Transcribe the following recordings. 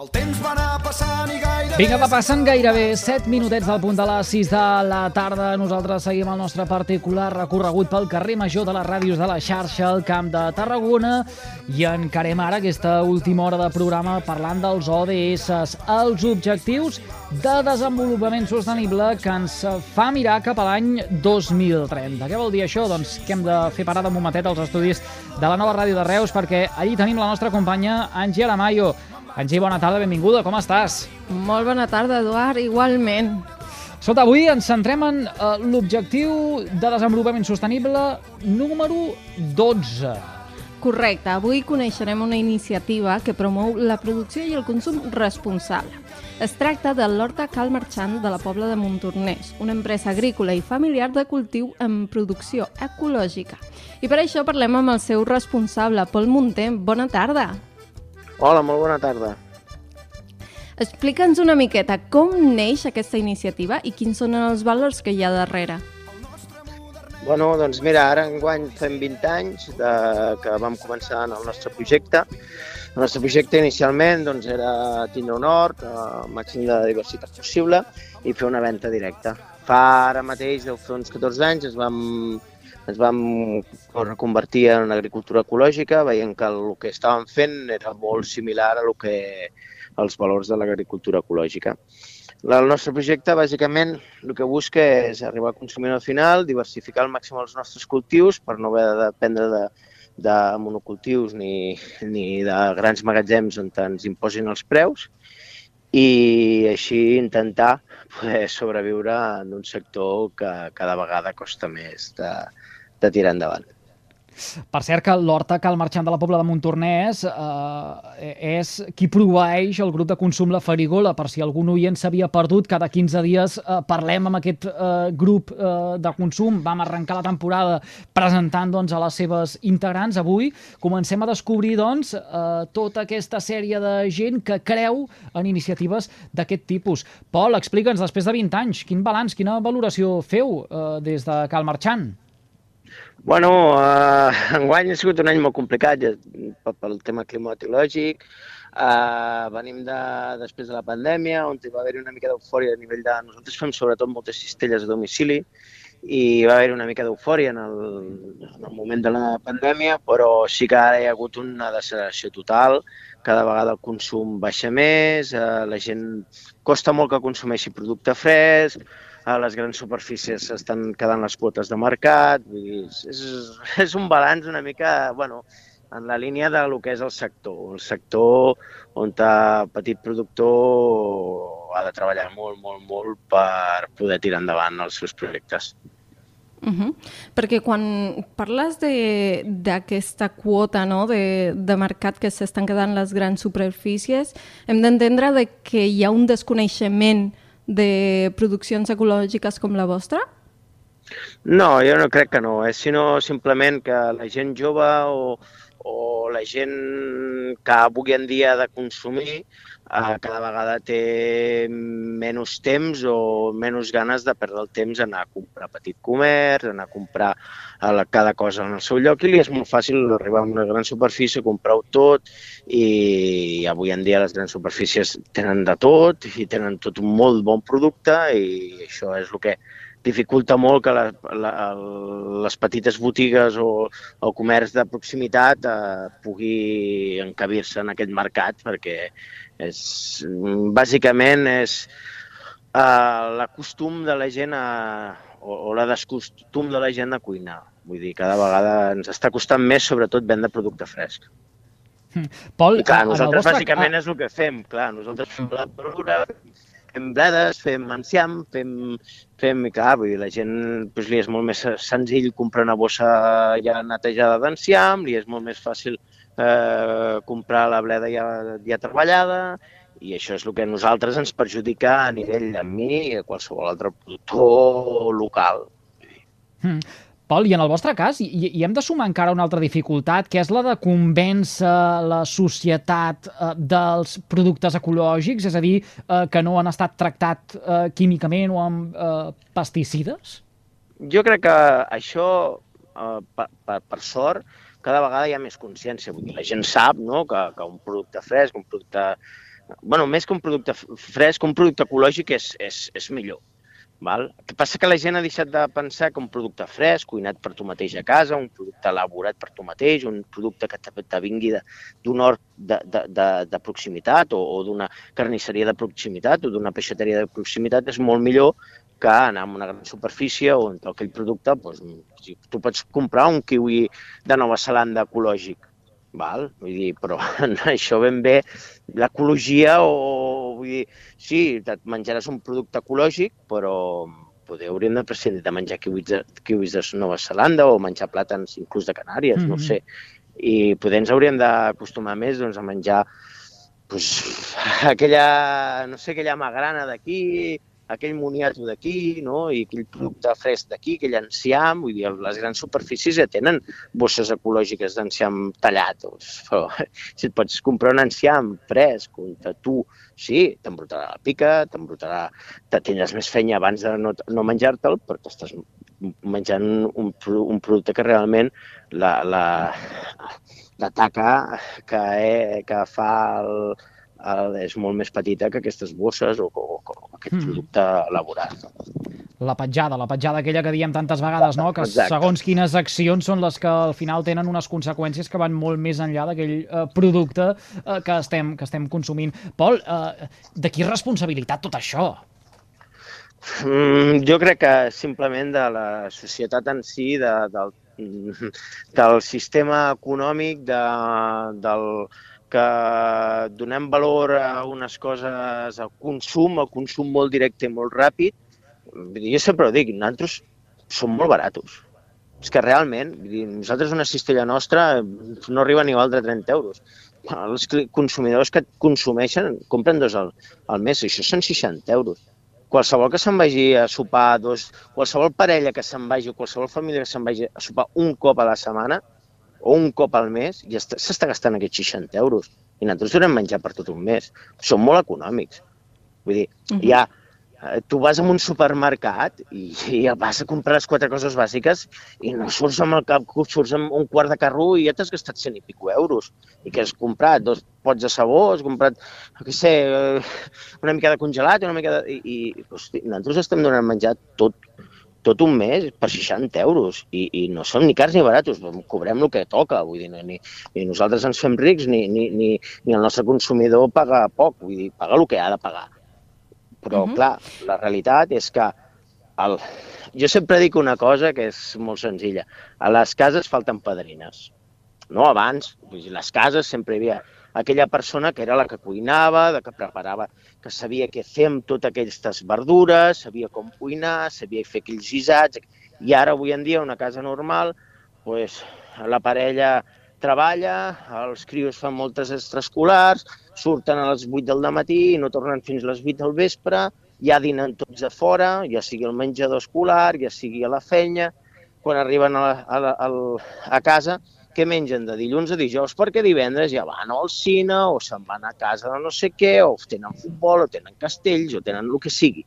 El temps va anar passant i gairebé... Vinga, va passant gairebé 7 minutets del punt de les 6 de la tarda. Nosaltres seguim el nostre particular recorregut pel carrer Major de les ràdios de la xarxa al Camp de Tarragona i encarem ara aquesta última hora de programa parlant dels ODS, els objectius de desenvolupament sostenible que ens fa mirar cap a l'any 2030. Què vol dir això? Doncs que hem de fer parada un momentet als estudis de la nova ràdio de Reus perquè allí tenim la nostra companya Angie Aramayo. Angie, bona tarda, benvinguda, com estàs? Molt bona tarda, Eduard, igualment. Escolta, avui ens centrem en uh, l'objectiu de desenvolupament sostenible número 12. Correcte, avui coneixerem una iniciativa que promou la producció i el consum responsable. Es tracta de l'Horta Cal Marchant de la Pobla de Montornès, una empresa agrícola i familiar de cultiu amb producció ecològica. I per això parlem amb el seu responsable, Pol Munter. Bona tarda. Hola, molt bona tarda. Explica'ns una miqueta com neix aquesta iniciativa i quins són els valors que hi ha darrere. Bueno, doncs mira, ara enguany fem 20 anys de, que vam començar en el nostre projecte. El nostre projecte inicialment doncs, era tindre un hort, el màxim de diversitat possible i fer una venda directa. Fa ara mateix, deu fer uns 14 anys, es vam, ens vam reconvertir en una agricultura ecològica, veient que el que estàvem fent era molt similar a lo que, als valors de l'agricultura ecològica. El nostre projecte, bàsicament, el que busca és arribar al consumidor final, diversificar al màxim els nostres cultius per no haver de dependre de, de monocultius ni, ni de grans magatzems on ens imposin els preus i així intentar poder sobreviure en un sector que cada vegada costa més de, de tirar endavant. Per cert que l'Horta Cal Marxant de la Pobla de Montornès eh, és qui proveeix el grup de consum La Farigola. Per si algun oient s'havia perdut, cada 15 dies eh, parlem amb aquest eh, grup eh, de consum. Vam arrencar la temporada presentant doncs, a les seves integrants. Avui comencem a descobrir doncs, eh, tota aquesta sèrie de gent que creu en iniciatives d'aquest tipus. Pol, explica'ns, després de 20 anys, quin balanç, quina valoració feu eh, des de Cal Marxant? Bueno, uh, enguany ha sigut un any molt complicat ja, pel tema climatològic. Uh, venim de, després de la pandèmia, on hi va haver una mica d'eufòria a nivell de... Nosaltres fem sobretot moltes cistelles a domicili i va haver una mica d'eufòria en, el, en el moment de la pandèmia, però sí que ara hi ha hagut una deceleració total, cada vegada el consum baixa més, uh, la gent costa molt que consumeixi producte fresc, a les grans superfícies estan quedant les quotes de mercat, dir, és, és un balanç una mica, bueno, en la línia de lo que és el sector, el sector on el petit productor ha de treballar molt, molt, molt per poder tirar endavant els seus projectes. Uh -huh. Perquè quan parles d'aquesta quota no, de, de mercat que s'estan quedant les grans superfícies, hem d'entendre de que hi ha un desconeixement de produccions ecològiques com la vostra? No, jo no crec que no. És sinó simplement que la gent jove o, o la gent que avui en dia ha de consumir eh, cada vegada té menys temps o menys ganes de perdre el temps anar a comprar petit comerç, anar a comprar cada cosa en el seu lloc i li és molt fàcil arribar a una gran superfície, comprar-ho tot i avui en dia les grans superfícies tenen de tot i tenen tot un molt bon producte i això és el que dificulta molt que la, la, les petites botigues o el comerç de proximitat eh, pugui encabir-se en aquest mercat perquè és, bàsicament és eh, l'acostum de la gent a, o, o la descostum de la gent a cuinar. Vull dir, cada vegada ens està costant més, sobretot, vendre producte fresc. Hm. Pol, I clar, nosaltres vostre... bàsicament és el que fem. Clar, nosaltres fem blat verdura, fem bledes, fem enciam, fem, fem i clar, vull dir, la gent doncs, li és molt més senzill comprar una bossa ja netejada d'enciam, li és molt més fàcil eh, comprar la bleda ja, ja treballada, i això és el que a nosaltres ens perjudica a nivell de mi i a qualsevol altre productor local. Mm. Pol, i en el vostre cas, i, i hem de sumar encara una altra dificultat, que és la de convèncer la societat eh, dels productes ecològics, és a dir, eh, que no han estat tractat eh, químicament o amb eh, pesticides? Jo crec que això eh, per, per, per sort, cada vegada hi ha més consciència. Vull dir, la gent sap no? que, que un producte fresc, un producte... bueno, més que un producte fresc, un producte ecològic és, és, és millor. Val? El que passa que la gent ha deixat de pensar que un producte fresc, cuinat per tu mateix a casa, un producte elaborat per tu mateix, un producte que te, vingui d'un hort de, de, de, de proximitat o, o d'una carnisseria de proximitat o d'una peixateria de proximitat és molt millor que anar a una gran superfície on aquell producte, doncs, tu pots comprar un kiwi de Nova Zelanda ecològic, val? Vull dir, però això ben bé, l'ecologia o, vull dir, sí, et menjaràs un producte ecològic, però poder hauríem de prescindir de menjar kiwis de, kiwis de Nova Zelanda o menjar plàtans inclús de Canàries, mm -hmm. no sé. I poder ens hauríem d'acostumar més doncs, a menjar pues, aquella, no sé, aquella magrana d'aquí, aquell moniato d'aquí, no? i aquell producte fresc d'aquí, aquell enciam, vull dir, les grans superfícies ja tenen bosses ecològiques d'enciam tallat, doncs, però si et pots comprar un enciam fresc, on tu, sí, t'embrutarà la pica, t'embrutarà, te tindràs més feina abans de no, no menjar-te'l, però t'estàs menjant un, un producte que realment la, la, la taca que, eh, que fa el, el, és molt més petita que aquestes bosses o, o aquest Mm. producte elaborat. La petjada, la petjada aquella que diem tantes vegades, no? Que Exacte. segons quines accions són les que al final tenen unes conseqüències que van molt més enllà d'aquell eh, producte eh, que, estem, que estem consumint. Pol, eh, de qui és responsabilitat tot això? Mm, jo crec que simplement de la societat en si, de, del, del sistema econòmic, de, del que donem valor a unes coses, al consum, al consum molt directe i molt ràpid. Jo sempre ho dic, nosaltres som molt baratos. És que realment, nosaltres una cistella nostra no arriba ni a valdre 30 euros. Els consumidors que consumeixen compren dos al, al mes, això són 60 euros qualsevol que se'n vagi a sopar dos, qualsevol parella que se'n vagi o qualsevol família que se'n vagi a sopar un cop a la setmana o un cop al mes, està- s'està gastant aquests 60 euros. I nosaltres donem menjar per tot un mes. Són molt econòmics. Vull dir, uh -huh. ja, tu vas a un supermercat i, i vas a comprar les quatre coses bàsiques i no surts amb el cap, surts amb un quart de carro i ja t'has gastat cent i pico euros. I que has comprat dos pots de sabó, has comprat, jo què sé, eh, una mica de congelat, una mica de... I, i hosti, nosaltres estem donant menjar tot, tot un mes per 60 euros i, i no som ni cars ni baratos, cobrem el que toca, vull dir, ni, ni nosaltres ens fem rics ni, ni, ni, ni el nostre consumidor paga poc, vull dir, paga el que ha de pagar. Però, uh Mhm. -huh. clar, la realitat és que el... jo sempre dic una cosa que és molt senzilla. A les cases falten padrines. No abans, vull dir, les cases sempre hi havia aquella persona que era la que cuinava, la que preparava, que sabia què fer amb totes aquestes verdures, sabia com cuinar, sabia fer aquells guisats. I ara, avui en dia, una casa normal, pues, la parella treballa, els crios fan moltes extraescolars, surten a les 8 del matí i no tornen fins a les 8 del vespre, ja dinen tots de fora, ja sigui al menjador escolar, ja sigui a la feina, quan arriben a, la, a, la, a casa, què mengen de dilluns a dijous, perquè divendres ja van al cine o se'n van a casa de no sé què, o tenen futbol, o tenen castells, o tenen el que sigui.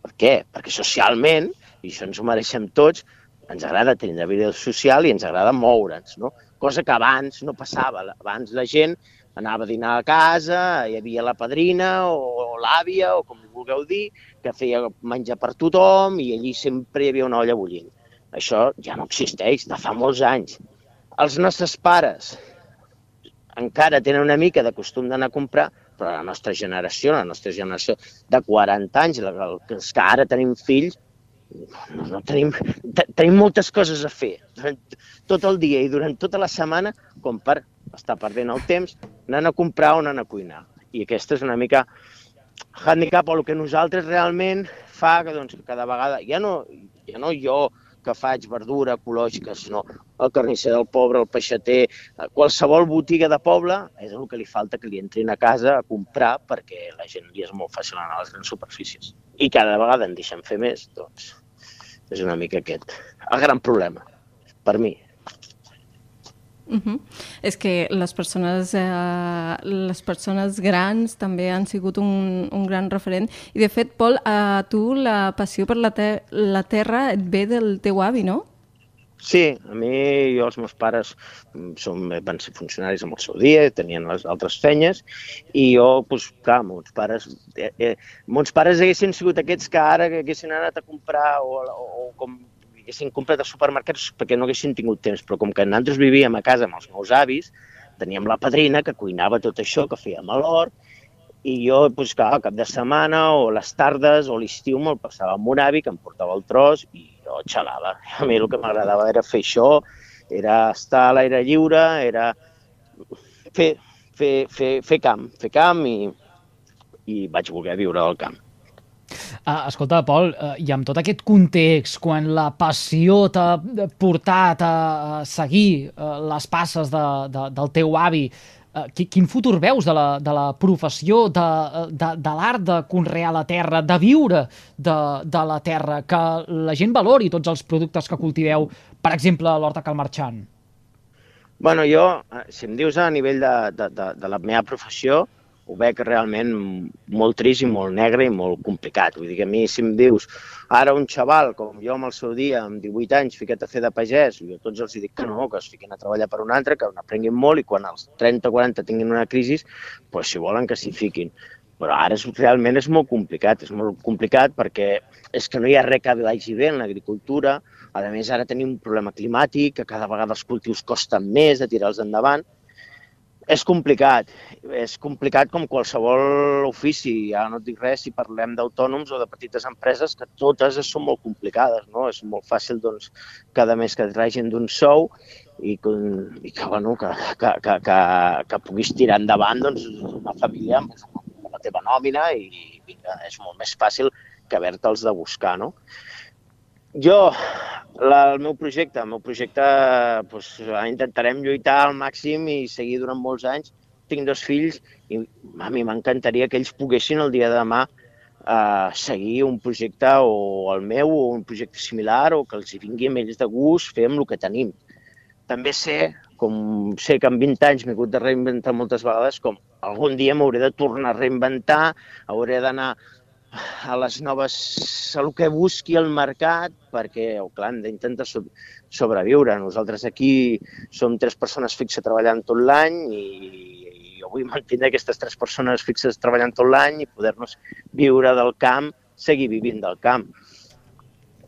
Per què? Perquè socialment, i això ens ho mereixem tots, ens agrada tenir vida social i ens agrada moure'ns, no? Cosa que abans no passava. Abans la gent anava a dinar a casa, hi havia la padrina o, l'àvia, o com vulgueu dir, que feia menjar per tothom i allí sempre hi havia una olla bullint. Això ja no existeix, de fa molts anys. Els nostres pares encara tenen una mica de costum d'anar a comprar, però la nostra generació, la nostra generació de 40 anys, els que ara tenim fills, no, no tenim, te, tenim moltes coses a fer tot el dia i durant tota la setmana com per estar perdent el temps anant a comprar o anant a cuinar. I aquesta és una mica handicap o el que nosaltres realment fa que doncs, cada vegada, ja no, ja no jo que faig verdura ecològica, sinó el carnisser del poble, el peixater, eh, qualsevol botiga de poble, és el que li falta que li entrin a casa a comprar perquè la gent li és molt fàcil anar a les grans superfícies. I cada vegada en deixem fer més, doncs és una mica aquest el gran problema, per mi. Uh -huh. És que les persones, eh, les persones grans també han sigut un, un gran referent. I, de fet, Pol, a tu la passió per la, te la terra et ve del teu avi, no? Sí, a mi jo, els meus pares mm, som, van ser funcionaris en el seu dia, tenien les altres fenyes, i jo, doncs, clar, mons pares, eh, eh, mons pares haguessin sigut aquests que ara que haguessin anat a comprar o, o, o com haguessin comprat als supermercats perquè no haguessin tingut temps, però com que nosaltres vivíem a casa amb els meus avis, teníem la padrina que cuinava tot això, que feia malor, i jo, doncs, clar, cap de setmana o les tardes o l'estiu me'l passava amb un avi que em portava el tros i jo xalava. A mi el que m'agradava era fer això, era estar a l'aire lliure, era fer, fer, fer, fer camp, fer camp i, i vaig voler viure al camp. Uh, escolta, Pol, uh, i amb tot aquest context, quan la passió t'ha portat a seguir uh, les passes de, de, del teu avi, Uh, quin futur veus de la, de la professió, de, de, de l'art de conrear la terra, de viure de, de la terra, que la gent valori tots els productes que cultiveu, per exemple, l'Horta Calmarxant? Bueno, jo, si em dius a nivell de, de, de, de la meva professió, ho veig realment molt trist i molt negre i molt complicat. Vull dir que a mi, si em dius, ara un xaval, com jo amb el seu dia, amb 18 anys, ficat a fer de pagès, jo tots els dic que no, que es fiquin a treballar per un altre, que n'aprenguin molt i quan als 30 o 40 tinguin una crisi, pues, si volen que s'hi fiquin. Però ara és, realment és molt complicat, és molt complicat perquè és que no hi ha res que vagi bé en l'agricultura, a més ara tenim un problema climàtic, que cada vegada els cultius costen més de tirar-los endavant, és complicat, és complicat com qualsevol ofici, ja no et dic res si parlem d'autònoms o de petites empreses, que totes són molt complicades, no? És molt fàcil, doncs, cada mes que et regin d'un sou i, i que, bueno, que, que, que, que, que puguis tirar endavant doncs, una família amb la teva nòmina i vinga, és molt més fàcil que haver-te'ls de buscar, no? Jo, la, el meu projecte, el meu projecte doncs, intentarem lluitar al màxim i seguir durant molts anys. Tinc dos fills i a mi m'encantaria que ells poguessin el dia de demà eh, seguir un projecte o el meu o un projecte similar o que els vingui amb ells de gust fer amb el que tenim. També sé, com sé que en 20 anys m'he hagut de reinventar moltes vegades, com algun dia m'hauré de tornar a reinventar, hauré d'anar a les noves, a el que busqui el mercat, perquè, oh, clar, hem d'intentar sobreviure. Nosaltres aquí som tres persones fixes treballant tot l'any i, i jo vull mantenir aquestes tres persones fixes treballant tot l'any i poder-nos viure del camp, seguir vivint del camp.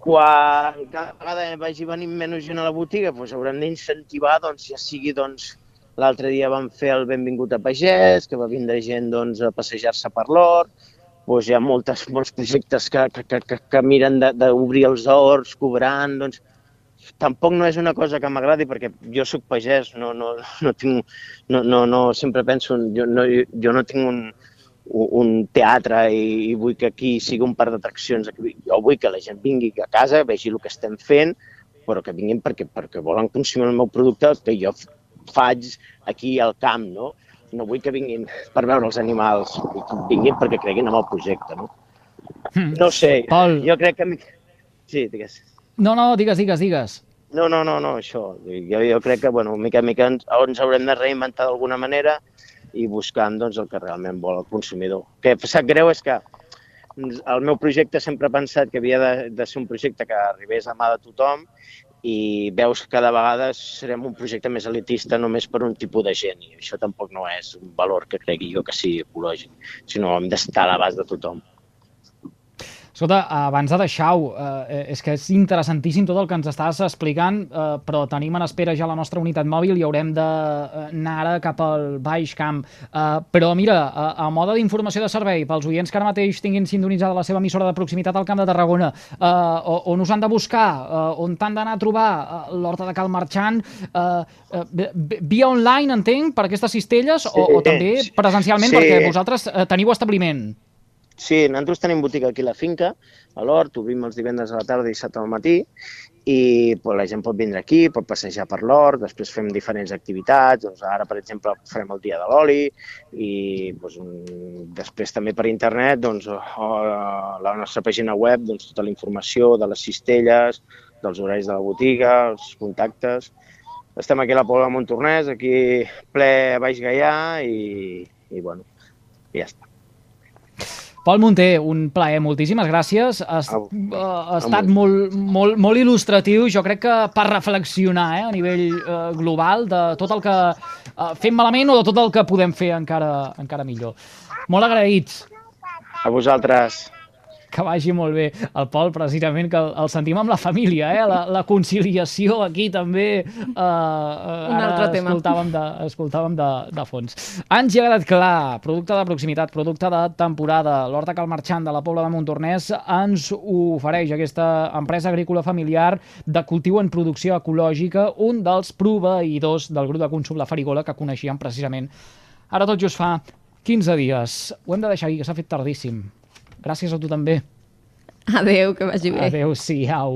Quan cada vegada vagi venint menys gent a la botiga, doncs haurem d'incentivar, doncs, ja sigui doncs, L'altre dia vam fer el Benvingut a Pagès, que va vindre gent doncs, a passejar-se per l'hort, doncs hi ha moltes, molts projectes que, que, que, que miren d'obrir els horts, cobrant, doncs tampoc no és una cosa que m'agradi perquè jo sóc pagès, no, no, no tinc, no, no, no, sempre penso, jo no, jo no tinc un, un teatre i, i vull que aquí sigui un parc d'atraccions. Jo vull que la gent vingui a casa, vegi el que estem fent, però que vinguin perquè, perquè volen consumir el meu producte que jo faig aquí al camp, no? No vull que vinguin per veure els animals, vull que vinguin perquè creguin en el projecte, no? Hmm. No sé, Pol... jo crec que... Sí, digues. No, no, digues, digues, digues. No, no, no, no, això. Jo, jo crec que, bueno, mica en mica ens, ens haurem de reinventar d'alguna manera i buscant doncs, el que realment vol el consumidor. El que sap greu és que el meu projecte sempre he pensat que havia de, de ser un projecte que arribés a mà de tothom i veus que cada vegada serem un projecte més elitista només per un tipus de gent i això tampoc no és un valor que cregui jo que sigui ecològic, sinó hem d'estar a l'abast de tothom. Escolta, abans de deixar-ho, eh, és que és interessantíssim tot el que ens estàs explicant, eh, però tenim en espera ja la nostra unitat mòbil i haurem d'anar ara cap al Baix Camp. Eh, però mira, a, a mode d'informació de servei, pels oients que ara mateix tinguin sintonitzada la seva emissora de proximitat al Camp de Tarragona, eh, on us han de buscar, eh, on t'han d'anar a trobar eh, l'Horta de Cal Marchant, eh, eh, via online, entenc, per aquestes cistelles, sí, o, o també presencialment, sí. perquè vosaltres eh, teniu establiment. Sí, nosaltres tenim botiga aquí a la finca, a l'Hort, obrim els divendres a la tarda i dissabte al matí, i pues, la gent pot vindre aquí, pot passejar per l'hort, després fem diferents activitats, doncs ara, per exemple, farem el dia de l'oli, i doncs, després també per internet, doncs, a la nostra pàgina web, doncs, tota la informació de les cistelles, dels horaris de la botiga, els contactes. Estem aquí a la Pobla de Montornès, aquí ple Baix Gaià, i, i bueno, ja està. Pol Munté, un plaer, moltíssimes gràcies. Ha, Au. uh, ha estat molt, molt, molt il·lustratiu, jo crec que per reflexionar eh, a nivell uh, global de tot el que uh, fem malament o de tot el que podem fer encara, encara millor. Molt agraïts. A vosaltres. Que vagi molt bé. El Pol, precisament, que el, el sentim amb la família, eh? la, la conciliació aquí també. Uh, uh, Un altre tema. Escoltàvem, de, escoltàvem de, de fons. Ens hi ha quedat clar, producte de proximitat, producte de temporada. L'Horta Cal Marxant de la Pobla de Montornès ens ofereix aquesta empresa agrícola familiar de cultiu en producció ecològica, un dels proveïdors del grup de consum La Farigola que coneixíem precisament ara tot just fa 15 dies. Ho hem de deixar aquí, que s'ha fet tardíssim. Gràcies a tu també. Adéu, que vagi bé. Adéu-siau.